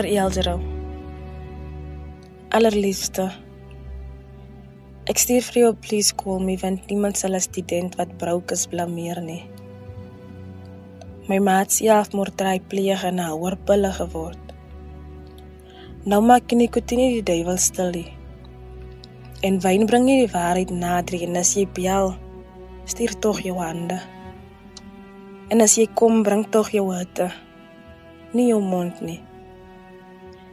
vir Eldero. Allerliefste. Ek stuur vir jou please call me want niemand sal 'n student wat brouk is blameer nie. My maat se afmoordery pleeg en houer pille geword. Nou maak nikotine die duiwel stil nie. En wyn bring nie die waarheid nader en as jy bel, stuur tog jou hande. En as jy kom, bring tog jou hitte. Nie jou mond nie.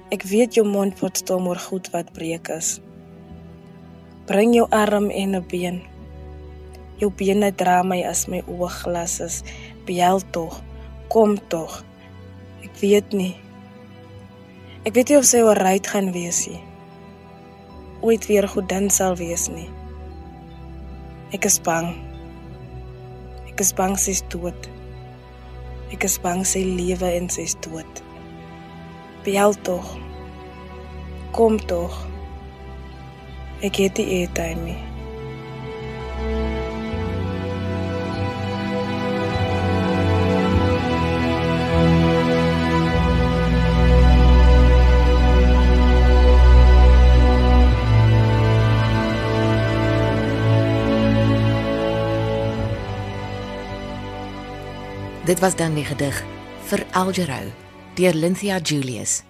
Ek weet jou mond word stom oor goed wat breek is. Bring jou arm en 'n been. Jou bene dra my as my oogglas is. Bel tog. Kom tog. Ek weet nie. Ek weet nie of sy ooruit gaan wees nie. Ooit weer goed dan sal wees nie. Ek is bang. Ek is bang sy is dood. Ek is bang sy lewe en sy is dood. Bel tog. Kom tog. Ek het die airtime nie. Dit was dan die gedig vir Algerou deur Lynthia Julius.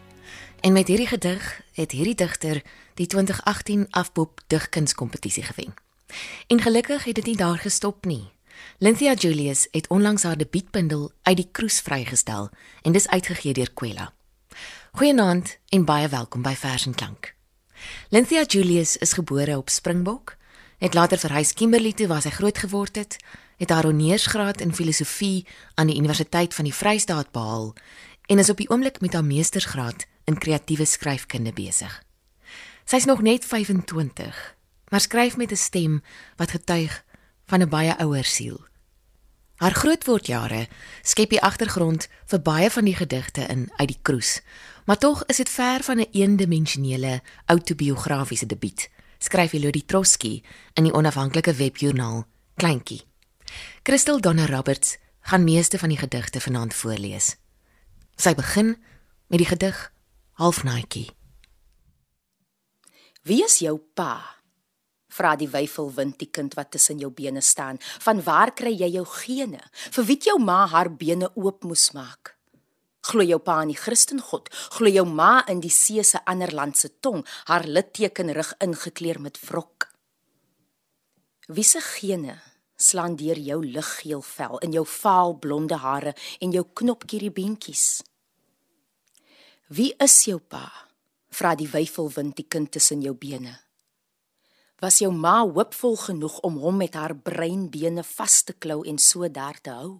En met hierdie gedig het hierdie digter die 2018 Afpop digkunskompetisie gewen. En gelukkig het dit nie daar gestop nie. Lynthia Julius het onlangs haar debuutbundel uit die kroes vrygestel en dis uitgegee deur Kwela. Goeienaand en baie welkom by Vers en Klank. Lynthia Julius is gebore op Springbok, het later verhuis Kimberley toe waar sy groot geword het, het haar honeursgraad in filosofie aan die Universiteit van die Vrystaat behaal en is op die oomblik met haar meestersgraad in kreatiewe skryfkunde besig. Sy's nog net 25, maar skryf met 'n stem wat getuig van 'n baie ouer siel. Haar grootwordjare skep die agtergrond vir baie van die gedigte in uit die kroes, maar tog is dit ver van 'n een eendimensionele autobiografiese debuut, skryf Elodie Trotsky in die onafhanklike webjoernaal Kleintjie. Christel Donner Roberts gaan meeste van die gedigte vanaand voorlees. Sy begin met die gedig Halfnaatjie. Wie is jou pa? Vra die wyfelwind die kind wat tussen jou bene staan. Van waar kry jy jou gene? Vir wie jou ma haar bene oop moes maak? Glo jou pa in die Christengod? Glo jou ma in die see se ander land se tong, haar litteken rig ingekleer met wrok? Wie se gene slaan deur jou liggeel vel in jou vaal blonde hare en jou knopkieriebeentjies. Wie is jou pa? Vra die wyfelwind die kind tussen jou bene. Was jou ma hoopvol genoeg om hom met haar breinbene vas te klou en so daar te hou?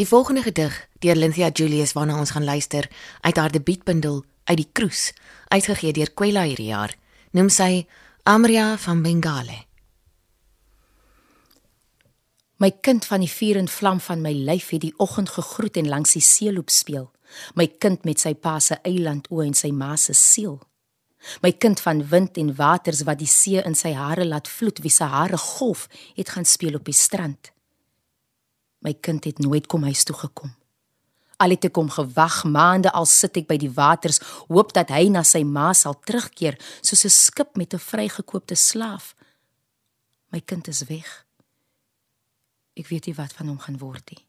Die volgende gedig deur Lynthia Julius waarna ons gaan luister uit haar debuutbundel uit die kroes uitgegee deur Kwela hierdie jaar noem sy Amria van Bengale. My kind van die vuur en vlam van my lyf het die oggend gegroet en langs die see loop speel. My kind met sy pa se eiland o en sy ma se siel. My kind van wind en waters wat die see in sy hare laat vloed, wie se hare golf het gaan speel op die strand. My kind het nooit kom huis toe gekom. Al het ek hom gewag maande al sit ek by die waters, hoop dat hy na sy ma sal terugkeer soos 'n skip met 'n vrygekoopte slaaf. My kind is weg. Ek weet nie wat van hom gaan word nie.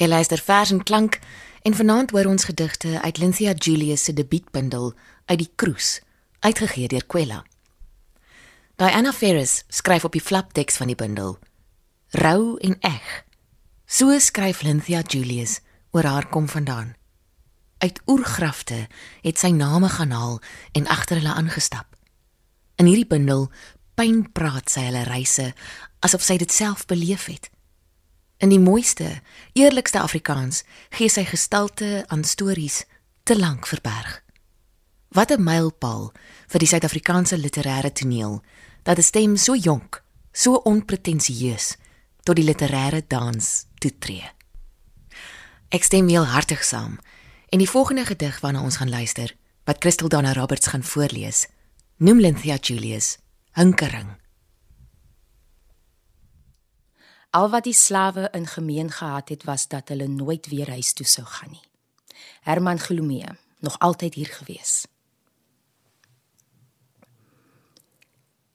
Jy luister vers en klank en vanaand hoor ons gedigte uit Lynthia Julius se debuutbundel uit die Kroes, uitgegee deur Kwela. Diana Ferris skryf op die flapteks van die bundel: Rou en eg. So skryf Lynthia Julius oor haar kom vandaan. Uit oergrafte het sy name gaan haal en agter hulle aangestap. In hierdie bundel pyn praat sy hulle reise asof sy dit self beleef het. In die mooiste, eerlikste Afrikaans gee sy gestalte aan stories te lank verberg. Wat 'n mylpaal vir die Suid-Afrikaanse literêre toneel dat 'n stem so jonk, so onpretensieus tot die literêre dans toetree. Ek stem heel hartig saam. En die volgende gedig waarna ons gaan luister, wat Christel Dana Roberts gaan voorlees, noem Lynthia Julius Hinkering. Al wat die slawe in gemeen gehad het was dat hulle nooit weer huis toe sou gaan nie. Herman Glomee, nog altyd hier gewees.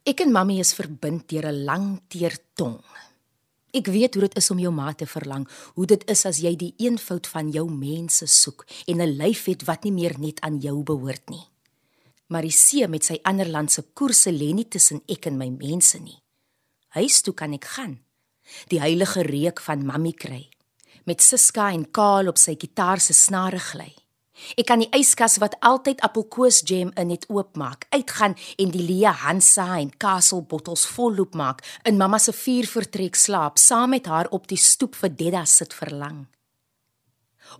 Ek en mammy is verbind deur 'n lang teer tong. Ek weet hoe dit is om jou ma te verlang, hoe dit is as jy die eenvoud van jou mense soek en 'n lyf het wat nie meer net aan jou behoort nie. Maar die see met sy ander land se koerse lê nie tussen ek en my mense nie. Huis toe kan ek gaan die heilige reuk van mammy kry met Siska en Kaal op sy gitaar se snare gly. Ek kan die yskas wat altyd appelkoos jam in het oopmaak, uitgaan en die Lia Hansa en Castle bottels volloop maak, in mamma se vuur vertrek slaap, saam met haar op die stoep vir Dedda sit verlang.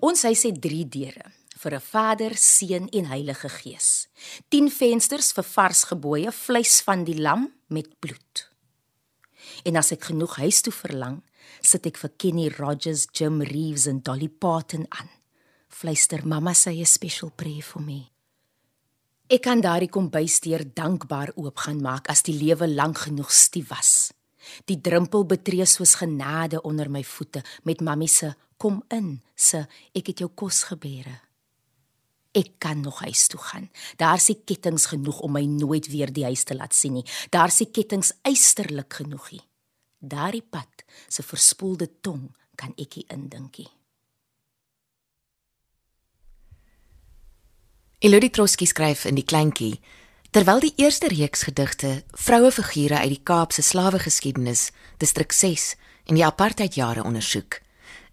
Ons huis het 3 deure vir 'n Vader, Seun en Heilige Gees. 10 vensters vir vars gebooie vleis van die lam met bloed. En as ek genoeg huis toe verlang, sit ek vir Kenny Rogers, Jim Reeves en Dolly Parton aan. Fluister mamma sê 'n special prayer vir my. Ek kan daardie kombuisdeur dankbaar oopgaan maak as die lewe lank genoeg stief was. Die drempel betree soos genade onder my voete met mammy se kom in, se ek het jou kos gebeere. Ek kan nog huis toe gaan. Daar's die kettinge genoeg om my nooit weer die huis te laat sien nie. Daar's die kettinge eysterlik genoeg nie. Daardie pad se verspoelde tong kan ek nie indinkie. Elodie Trotsky skryf in die kleintjie terwyl die eerste reeks gedigte vrouefigure uit die Kaapse slawegeskiedenis distrik 6 en die apartheidjare ondersoek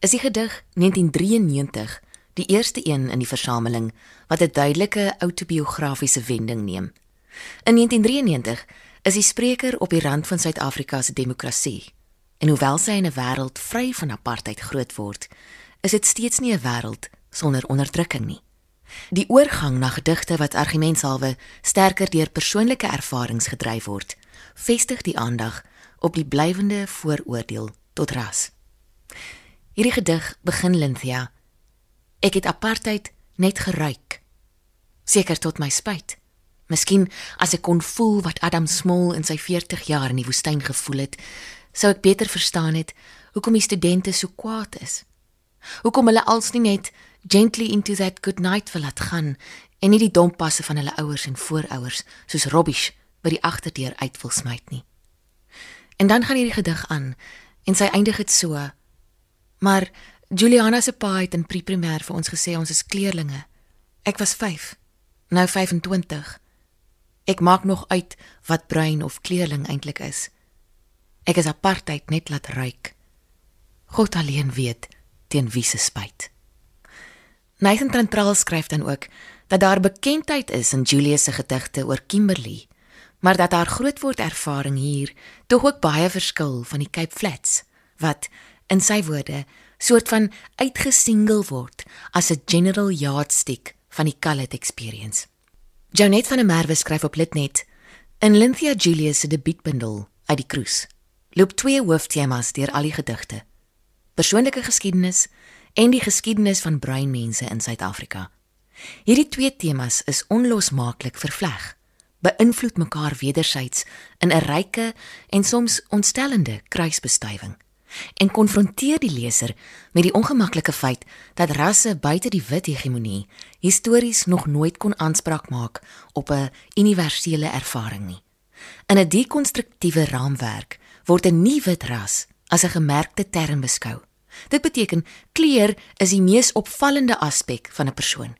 is die gedig 1993 die eerste een in die versameling wat 'n duidelike autobiografiese wending neem. In 1993 is die spreker op die rand van Suid-Afrika se demokrasie. En hoewel sy in 'n wêreld vry van apartheid groot word, is dit steeds nie 'n wêreld sonder onderdrukking nie. Die oorgang na gedigte wat argumentshalwe sterker deur persoonlike ervarings gedryf word, vestig die aandag op die blywende vooroordeel tot ras. Hierdie gedig begin Lynthia. Ek het apartheid net geruik. Seker tot my spyt. Miskien as ek kon voel wat Adam Small in sy 40 jaar in die woestyn gevoel het, sou ek beter verstaan het hoekom die studente so kwaad is. Hoekom hulle als nie net gently into that good night wil laat gaan en nie die dompasse van hulle ouers en voorouers soos Robbish by die agterdeur uit wil smyt nie. En dan gaan hierdie gedig aan en sy eindig dit so: Maar Juliana se pa het in pre-primêr vir ons gesê ons is kleerlinge. Ek was 5, nou 25. Ek maak nog uit wat bruin of kleerling eintlik is. Ek is apartheid net laat ruik. God alleen weet teen wie se spyt. Nathan Trantral skryf dan ook dat daar bekendheid is in Julius se gedigte oor Kimberley, maar dat haar grootword ervaring hier tog ook baie verskil van die Cape Flats wat in sy woorde soort van uitgesingel word as 'n general yardstick van die colored experience. Janet van der Merwe skryf op Litnet in Lynthia Julius se debuutbundel uit die Kroes. Loop twee hooftemas deur al die gedigte. Persoonlike geskiedenis en die geskiedenis van bruin mense in Suid-Afrika. Hierdie twee temas is onlosmaaklik vervleg, beïnvloed mekaar wederzijds in 'n ryke en soms ontstellende kruisbestuiving en konfronteer die leser met die ongemaklike feit dat rasse buite die wit hegemonie histories nog nooit kon aanspraak maak op 'n universele ervaring nie. In 'n dekonstruktiewe raamwerk word 'n nuwe ras as 'n gemerkte term beskou, Dit beteken kleur is die mees opvallende aspek van 'n persoon.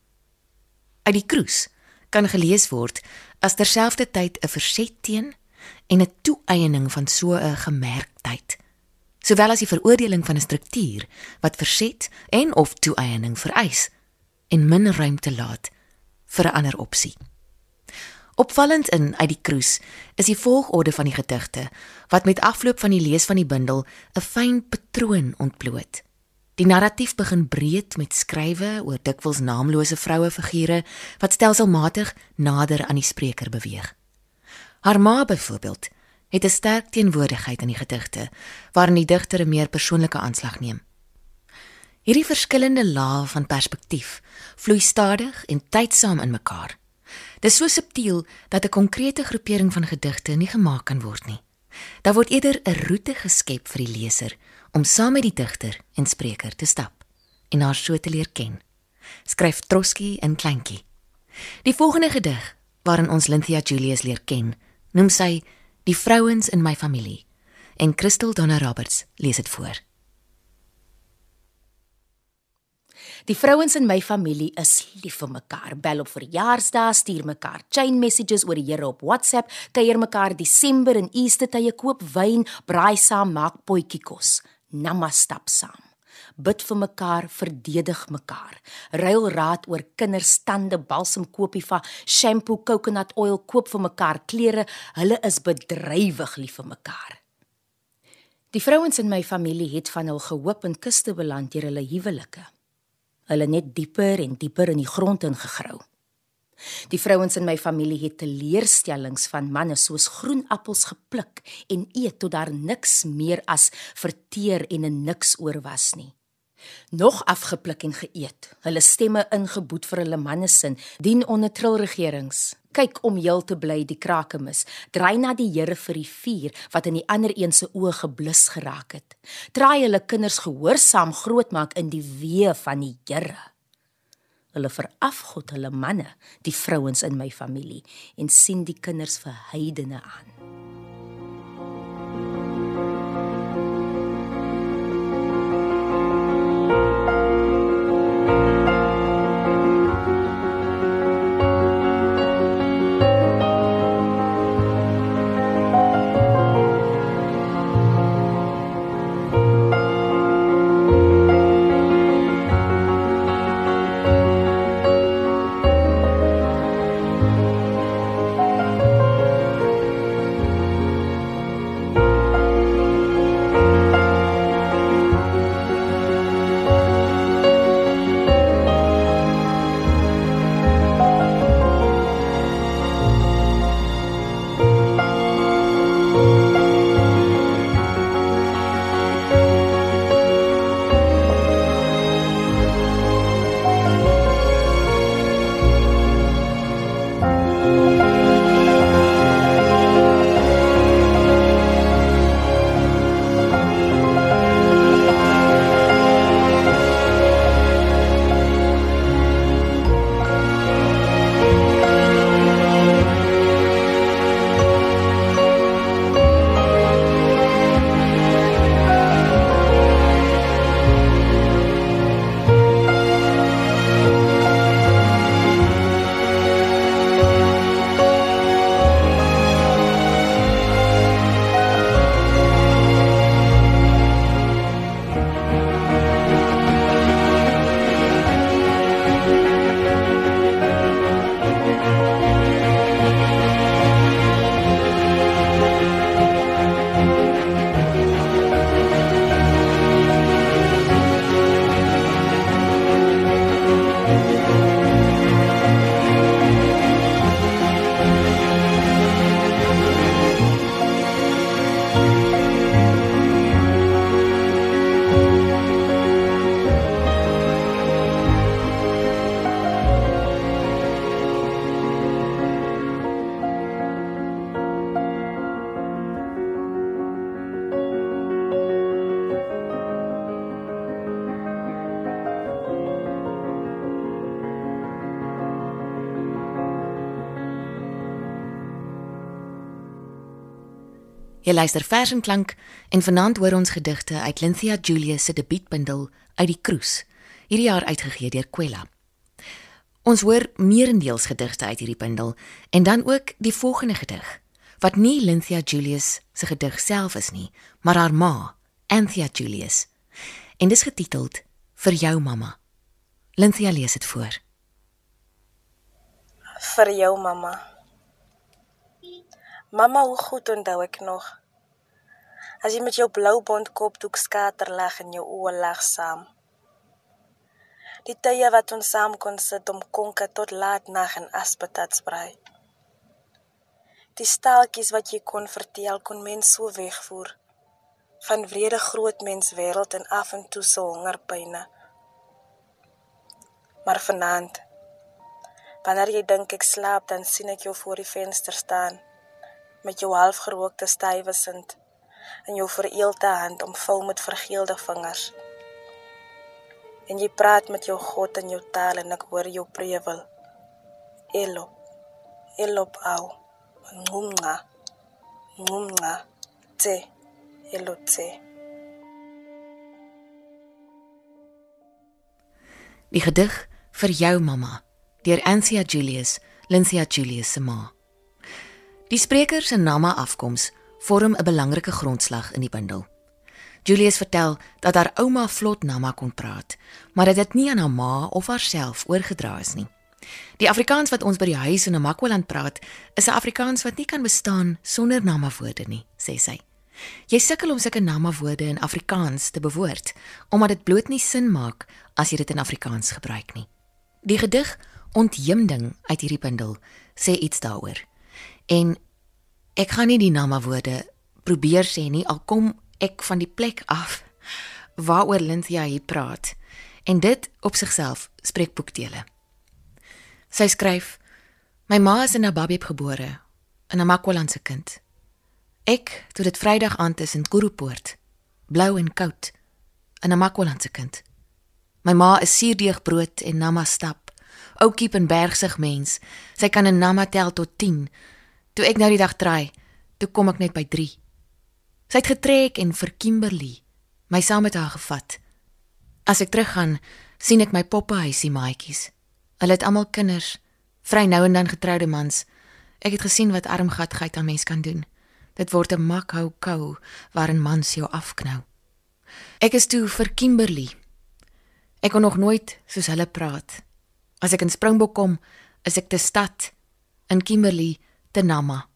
Uit die kroes kan gelees word as terselfdertyd 'n verset teen en 'n toeëning van so 'n gemerktheid, sowel as die veroordeling van 'n struktuur wat verset en of toeëning vereis en min ruimte laat vir 'n ander opsie. Opvallend in uit die kroes is die volgorde van die gedigte wat met afloop van die lees van die bundel 'n fyn patroon ontbloot. Die narratief begin breed met skrywe oor dikwels naamlose vroue figure wat stelselmatig nader aan die spreker beweeg. Haar ma byvoorbeeld het 'n sterk teenwoordigheid in die gedigte waarin die digter 'n meer persoonlike aanslag neem. Hierdie verskillende lae van perspektief vloei stadig en tydsaam in mekaar. Dit is so subtiel dat 'n konkrete groepering van gedigte nie gemaak kan word nie. Daar word eerder 'n roete geskep vir die leser om saam met die digter en spreker te stap en haar so te leer ken. Skryf Trotsky in kleintjie. Die volgende gedig waarin ons Lynthia Julius leer ken, noem sy Die vrouens in my familie en Christel Donna Roberts lees dit voor. Die vrouens in my familie is lief vir mekaar. Bel op verjaarsdae, stuur mekaar chain messages oor die Here op WhatsApp, kuier mekaar Desember en Easter tye koop wyn, braai saam, maak potjie kos. Namastap saam. Bid vir mekaar, verdedig mekaar. Ruil raad oor kinders tande, balsam kopiefa, shampoo, coconut oil, koop vir mekaar klere. Hulle is bedrywig lief vir mekaar. Die vrouens in my familie het van hul gehoop en kuste beland deur hulle huwelike hulle net dieper en dieper in die grond ingegrou. Die vrouens in my familie het teleurstellings van manne soos groenappels gepluk en eet tot daar niks meer as verteer en 'n niks oor was nie. Nog afgepluk en geëet, hulle stemme ingeboet vir hulle manne sin, dien onder trilregerings kyk om heel te bly die krake mis. Draai na die Here vir die vuur wat in die ander een se oë geblus geraak het. Draai hulle kinders gehoorsaam grootmaak in die weë van die Here. Hulle verafgod hulle manne, die vrouens in my familie en sien die kinders vir heidene aan. Jy luister vers en klank en vanaand hoor ons gedigte uit Lynthia Julius se debuutbundel Uit die Kroes, hierdie jaar uitgegee deur Kwela. Ons hoor meerendeels gedigte uit hierdie bundel en dan ook die volgende gedig wat nie Lynthia Julius se gedig self is nie, maar haar ma, Anthea Julius. En dit is getiteld Vir jou mamma. Lynthia lees dit voor. Vir jou mamma. Mamma, hoe goed onthou ek nog. As jy met jou blou bont kopdoek skater lag en jou oë lag saam. Die tye wat ons saam kon sit om konke tot laat nag en aspetat sprei. Die staaltjies wat jy kon vertel kon mens so wegvoer van wrede groot mens wêreld en af en toe so hongerpyne. Maar vanaand wanneer jy dink ek slaap dan sien ek jou voor die venster staan met jou halfgerookte stywe sint en jou vereelde hand omvou met vergeelde vingers. En jy praat met jou God in jou taal en ek hoor jou prewel. Elo. Elop au ngumnqa ngumnqa tse elotse Die gedig vir jou mamma deur Anthea Julius, Lynthia Julius se ma. Die spreker se naam afkoms vorm 'n belangrike grondslag in die bundel. Julius vertel dat haar ouma vlot Nama kon praat, maar dat dit nie aan haar ma of haarself oorgedra is nie. Die Afrikaans wat ons by die huis in Namakwaland praat, is 'n Afrikaans wat nie kan bestaan sonder namawoorde nie, sê sy. Jy sukkel om sulke namawoorde in Afrikaans te bewoord, omdat dit bloot nie sin maak as jy dit in Afrikaans gebruik nie. Die gedig Ontheemding uit hierdie bundel sê iets daaroor. En ek gaan nie die namawoorde probeer sê nie, al kom ek van die plek af waaroor Lynthia hier praat. En dit op sigself spreek boekdele. Sy skryf: My ma is in Nababie gebore, 'n Makwalandse kind. Ek, toe dit Vrydag aand is in Kurupoort, blou en koud, 'n Makwalandse kind. My ma is suurdeegbrood en nama stap. Oukiep en bergsig mens. Sy kan 'n nama tel tot 10. Toe ek nou die dag draai, toe kom ek net by 3. Sy het getrek en vir Kimberley my saam met haar gevat. As ek teruggaan, sien ek my poppehuisie maatjies. Hulle het almal kinders, vry nou en dan getroude mans. Ek het gesien wat armgatgeit aan mens kan doen. Dit word 'n makhou kou waarin mans jou afknou. Ek is toe vir Kimberley. Ek kon nog nooit soos hulle praat. As ek in Springbok kom, is ek te stad in Kimberley te Nama.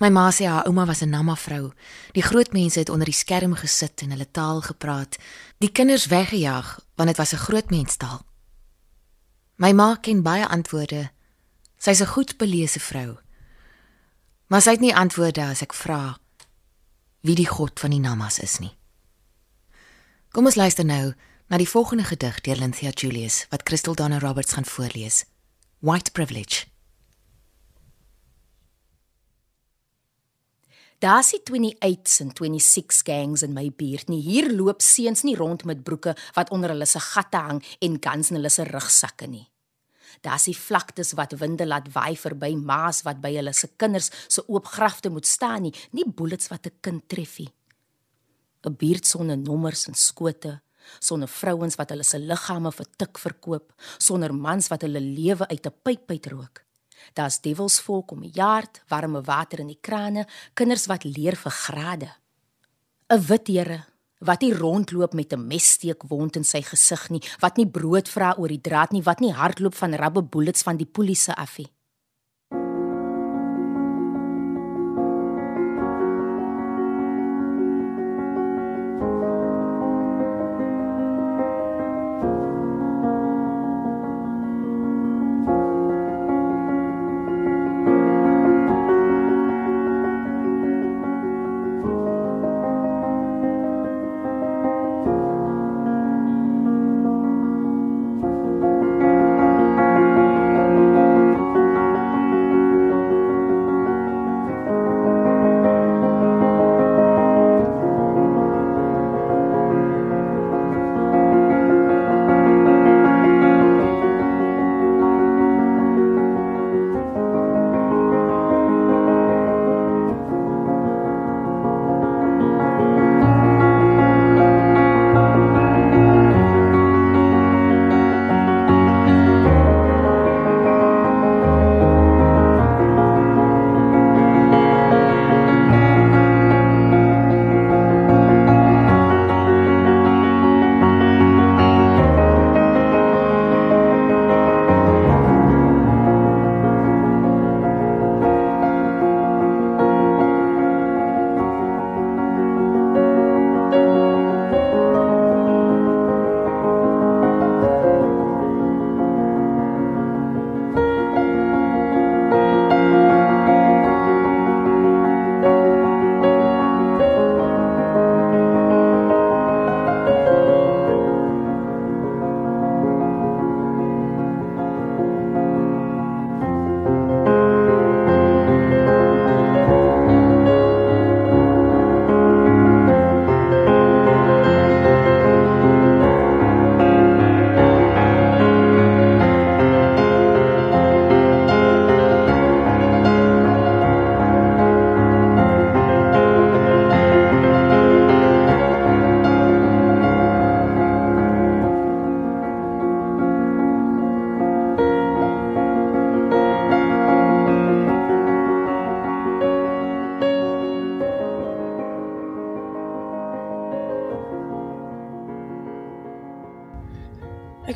My ma sê haar ouma was 'n Nama vrou. Die groot mense het onder die skerm gesit en hulle taal gepraat. Die kinders weggejaag want dit was 'n groot menstaal. My ma ken baie antwoorde. Sy's 'n goed belese vrou. Maar sy het nie antwoorde as ek vra wie die god van die Namas is nie. Kom ons luister nou na die volgende gedig deur Lynthia Julius wat Crystal Donna Roberts gaan voorlees. White Privilege. Daar sit 28s en 26 gangs in my buurt nie. Hier loop seuns nie rond met broeke wat onder hulle se gatte hang en guns in hulle se rugsakke nie. Daar's die vlaktes wat winde laat waai verby maas wat by hulle se kinders se oop grafte moet staan nie, nie bullets wat 'n kind tref nie. 'n Buurt sonder nommers en skote, sonder vrouens wat hulle se liggame vir tik verkoop, sonder mans wat hulle lewe uit 'n pyp uitrook. Daar's develsvolk om die jaard, warme water in die krane, kinders wat leer vir grade. 'n Wit here wat nie rondloop met 'n messteek wond in sy gesig nie, wat nie brood vra oor die draad nie, wat nie hardloop van rubber bullets van die polisie af nie.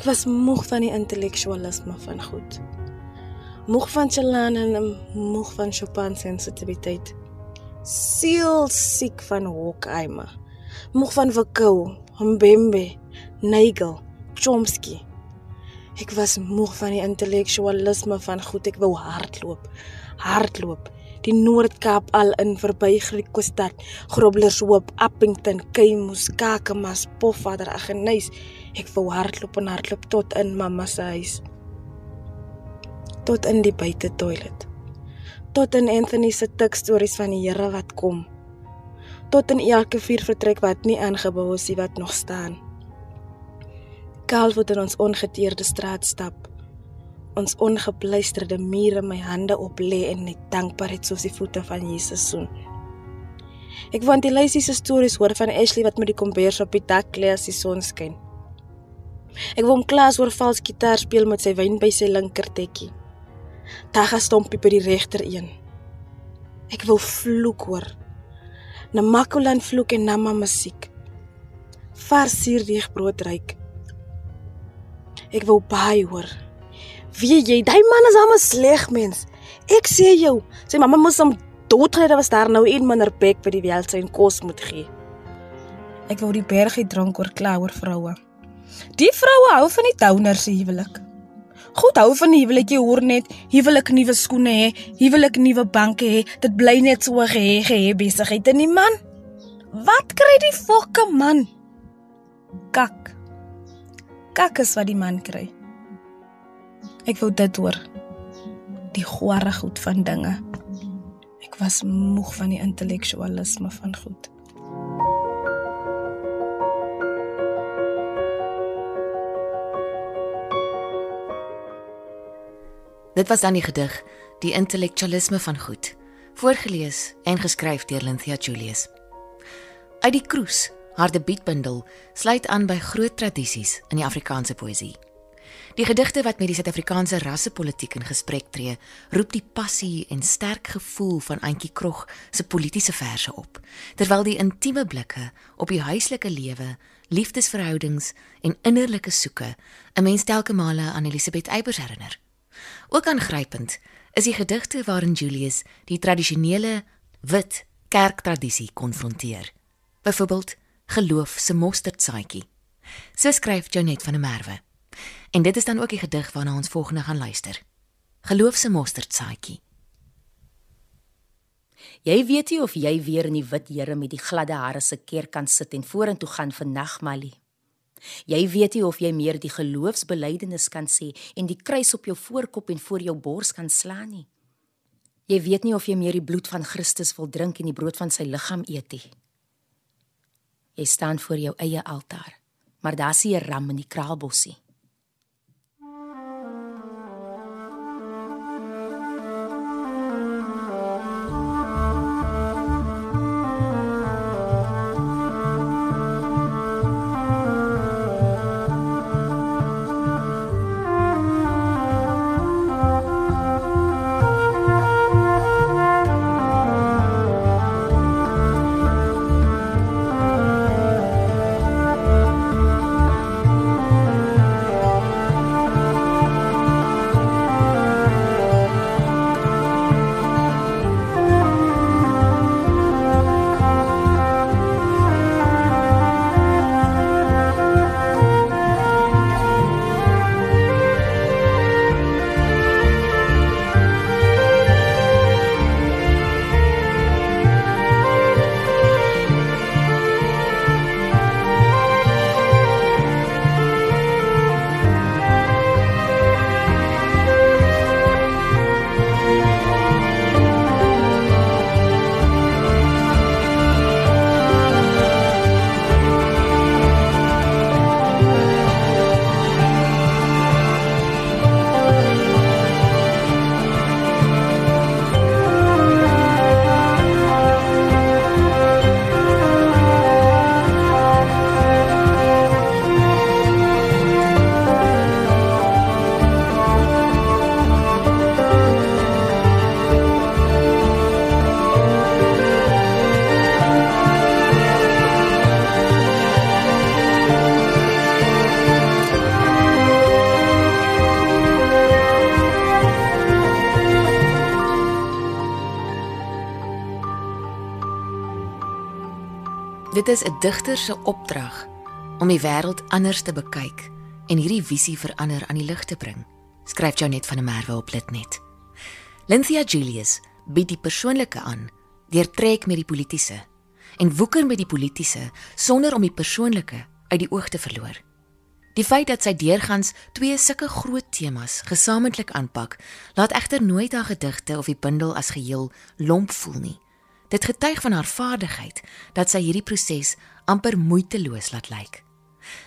Was moeg van die intellektualisme van goed. Moeg van Chalana en moeg van Chopin se sensitiwiteit. Siel siek van Horkheimer. Moeg van Vakou, Mbembe, Nagel, Chomsky. Ek was moeg van die intellektualisme van goed. Ek wou hardloop. Hardloop. Die Noord-Kaap al in verby Griekostad, Groblershoop, Appington, Keimus, Kakamas, Pofadder, Aggeneys. Ek wou hardloop en hardloop tot in mamma se huis. Tot in die buite toilet. Tot in Anthony se tik stories van die Here wat kom. Tot in elke vier vertrek wat nie aangebou is nie wat nog staan. Kaal word in ons ongeteerde straat stap. Ons ongepleisterde mure my hande op lê en net dankbaarheid soos die voete van Jesus soen. Ek wou die lysie se stories hoor van Ashley wat met die kombers op die dak lê as die son skyn. Ek wou hom klas oor vals gitaar speel met sy wyn by sy linkertekkie. Taga stompie by die regter een. Ek wou vloek hoor. Namakulan vloek en nama musiek. Vars suurdeeg brood ryk. Ek wou baie hoor. Wie jy, daai man is 'n sleg mens. Ek sê jou, sy mamma moes hom doodryde was daar nou een minder bek vir die wêreld sy kos moet gee. Ek wou die drank oor kla oor vroue. Die vroue hou van die downers se huwelik. Goed hou van die huwelik jy hoor net, huwelik nuwe skoene hê, huwelik nuwe banke hê, dit bly net so gehê gehê besigheid en die man. Wat kry die fokke man? Kak kak is wat die man kry. Ek wou dit hoor. Die goeie goed van dinge. Ek was moeg van die intellektualisme van goed. Dit was dan die gedig Die intellektualisme van goed, voorgeles en geskryf deur Lynthia Julius. Uit die kroes Haar debuutbundel sluit aan by groot tradisies in die Afrikaanse poësie. Die gedigte wat met die Suid-Afrikaanse rassepolitiek in gesprek tree, roep die passie en sterk gevoel van Antjie Krog se politieke verse op, terwyl die intieme blikke op die huislike lewe, liefdesverhoudings en innerlike soeke 'n mens telke male aan Elisabeth Eybers herinner. Ook aangrypend is die gedigte waarin Julius die tradisionele wit kerktradisie konfronteer. Byvoorbeeld geloof se mosterdsaadjie. So skryf Jonet van der Merwe. En dit is dan ook die gedig waarna ons volgende gaan luister. Geloof se mosterdsaadjie. Jy weet nie of jy weer in die wit Here met die gladde hare se kerk kan sit en vorentoe gaan vir nagmalie. Jy weet nie of jy meer die geloofsbelijdenis kan sê en die kruis op jou voorkop en voor jou bors kan slaan nie. Jy weet nie of jy meer die bloed van Christus wil drink en die brood van sy liggaam eet nie. Jy staan voor jou eie altaar, maar daar's 'n ram in die kraalbossie. Dit is 'n digter se opdrag om die wêreld anders te bekyk en hierdie visie vir ander aan die lig te bring, skryf Janet van der Merwe op Litnet. Lynthia Julius bied die persoonlike aan deur trek met die politieke en woeker met die politieke sonder om die persoonlike uit die oog te verloor. Die feit dat sy deurgangs twee sulke groot temas gesamentlik aanpak, laat egter nooit haar gedigte of die bundel as geheel lomp voel nie. Dit getuig van haar vaardigheid dat sy hierdie proses amper moeiteloos laat lyk.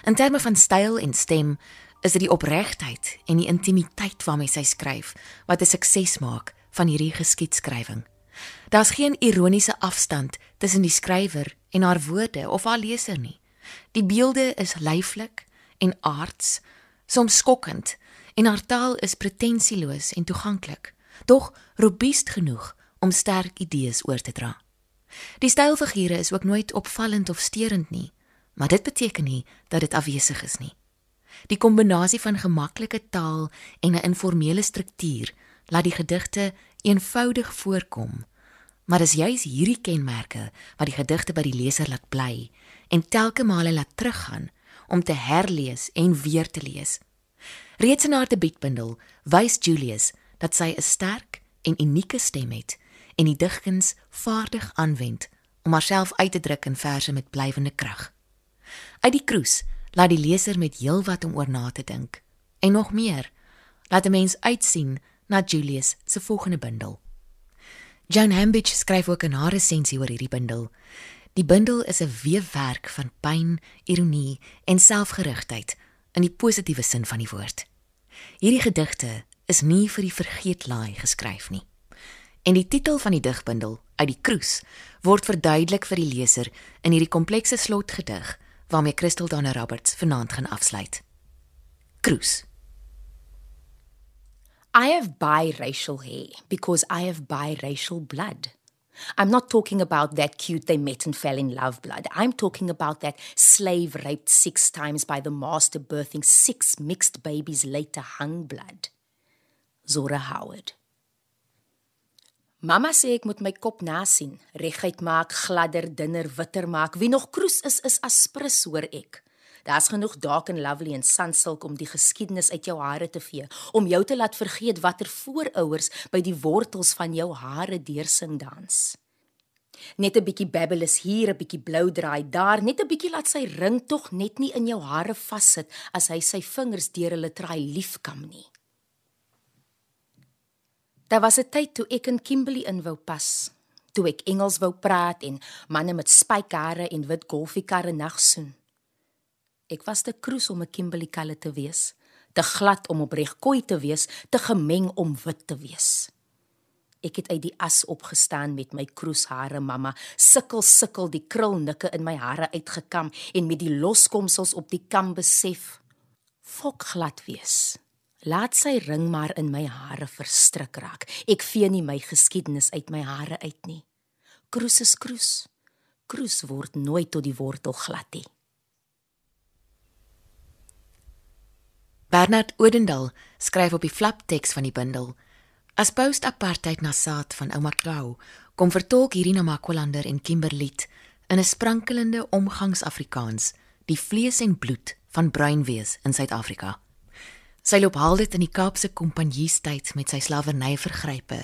In terme van styl en stem is dit die opregtheid en die intimiteit waarmee sy skryf wat 'n sukses maak van hierdie geskiedskrywing. Daar's geen ironiese afstand tussen die skrywer en haar woorde of haar leser nie. Die beelde is lyflik en aards, soms skokkend, en haar taal is pretensieloos en toeganklik, tog robuust genoeg om sterk idees oor te dra. Die stylfigure is ook nooit opvallend of sterend nie, maar dit beteken nie dat dit afwesig is nie. Die kombinasie van gemaklike taal en 'n informele struktuur laat die gedigte eenvoudig voorkom. Maar dis juis hierdie kenmerke wat die gedigte by die leser laat bly en telke male laat teruggaan om te herlees en weer te lees. Reeds in haar debuutbundel wys Julius dat sy 'n sterk en unieke stem het en die digkuns vaardig aanwend om haarself uit te druk in verse met blywende krag. Uit die kroes laat die leser met heelwat om oor na te dink en nog meer laat 'n mens uitsien na Julius se volgende bundel. Joan Hambidge skryf ook 'n resensie oor hierdie bundel. Die bundel is 'n weefwerk van pyn, ironie en selfgerigtheid in die positiewe sin van die woord. Hierdie gedigte is nie vir die vergeetlaai geskryf nie. En die titel van die digbundel, Uit die kroes, word verduidelik vir die leser in hierdie komplekse slotgedig waarmee Christel Danner Roberts vanaand gaan afsluit. Kroes. I have biracial hair because I have biracial blood. I'm not talking about that cute they met and fell in love blood. I'm talking about that slave raped six times by the master birthing six mixed babies later hung blood. Zora Howard. Mamma sê ek moet my kop nasien, reguit maak, gladder, dunner, witter maak. Wie nog kroes is is aspres hoor ek. Daar's genoeg Dark and Lovely en Sunsilk om die geskiedenis uit jou hare te vee, om jou te laat vergeet watter voorouers by die wortels van jou hare deursing dans. Net 'n bietjie babbleless hier, 'n bietjie blou draai daar, net 'n bietjie laat sy ring tog net nie in jou hare vassit as hy sy vingers deur hulle traai liefkam nie. Daar was 'n tyd toe ek in Kimberley in wou pas, toe ek Engels wou praat en manne met spykhare en wit golfiekarre nagsoen. Ek was te kroes om 'n Kimberley kalle te wees, te glad om opreg koi te wees, te gemeng om wit te wees. Ek het uit die as opgestaan met my kroeshare mamma, sukkel sukkel die krulnikke in my hare uitgekam en met die loskomsels op die kam besef, fok glad wees. Laat sy ring maar in my hare verstrik raak. Ek vee nie my geskiedenis uit my hare uit nie. Kroes is kroes. Kroes word nooit tot die wortel glad nie. Bernard Odendal skryf op die flapteks van die bundel: As post-apartheid nasaat van ouma Krau kom vertolk hierdie Namakwalander en Kimberley in 'n sprankelende omgangsafrikaans die vlees en bloed van bruinwees in Suid-Afrika. Sy loop haal dit in die Kaapse kompanjiestyd met sy slawerny vergrype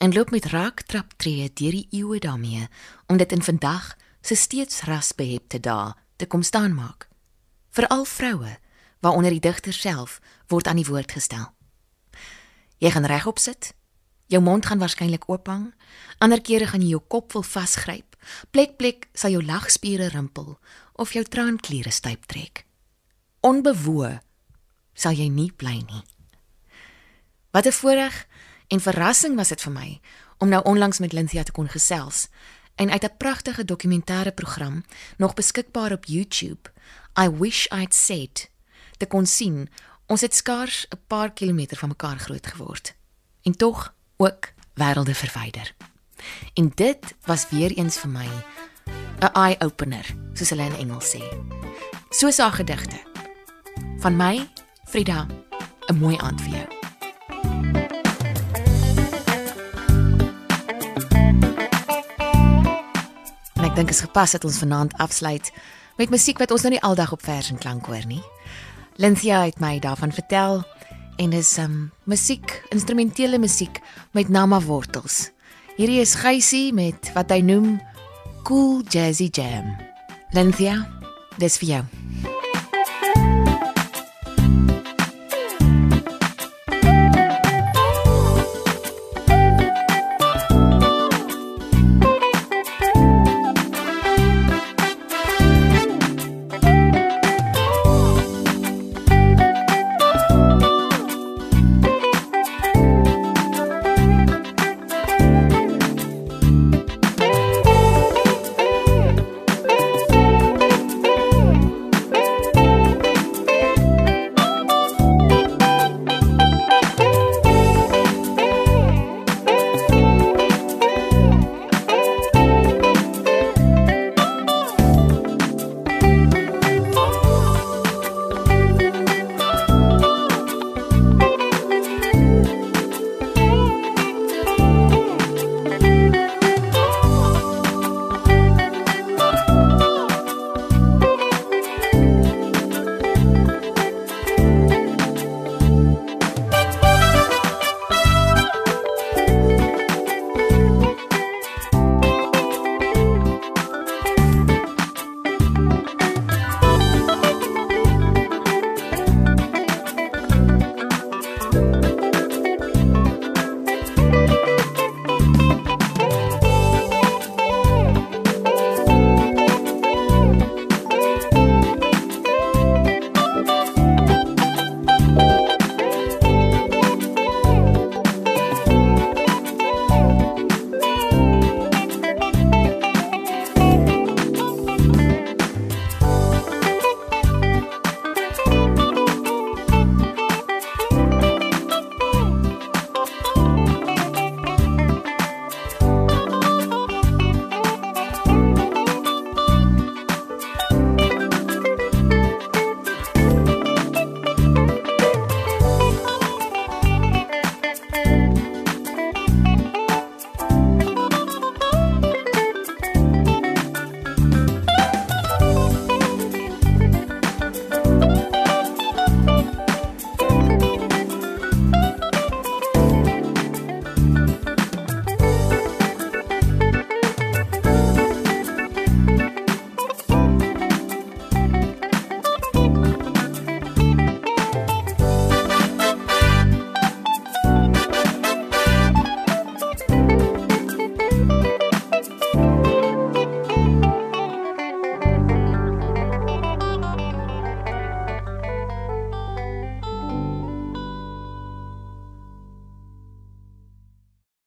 en loop met raak traptree deur die eeue daarmee om dit in vandag se steeds rasbehepte dae te kom staan maak. Veral vroue waaronder die digter self word aan die woord gestel. Jy gaan regop sit. Jou mond gaan waarskynlik oop hang. Ander kere gaan jy jou kop wil vasgryp. Plek plek sal jou lagspiere rimpel of jou traankliere styp trek. Onbewoe sal jy nie bly nie. Wat 'n voorreg en verrassing was dit vir my om nou onlangs met Lynthia te kon gesels en uit 'n pragtige dokumentêre program nog beskikbaar op YouTube I wish I'd said te kon sien. Ons het skaars 'n paar kilometer van mekaar groot geword en tog ook wêrelde verwyder. En dit was weer eens vir my 'n eye opener, soos hulle in Engels sê. So sa gedigte. Van my, Frida, 'n mooi aand vir jou. dink is gepas dat ons vanaand afsluit met musiek wat ons nou nie aldag op vers en klank hoor nie. Lynthia het my daarvan vertel en dis um musiek, instrumentele musiek met Nama wortels. Hierdie is Geysie met wat hy noem Cool Jazzy Jam. Lynthia, dis vir jou.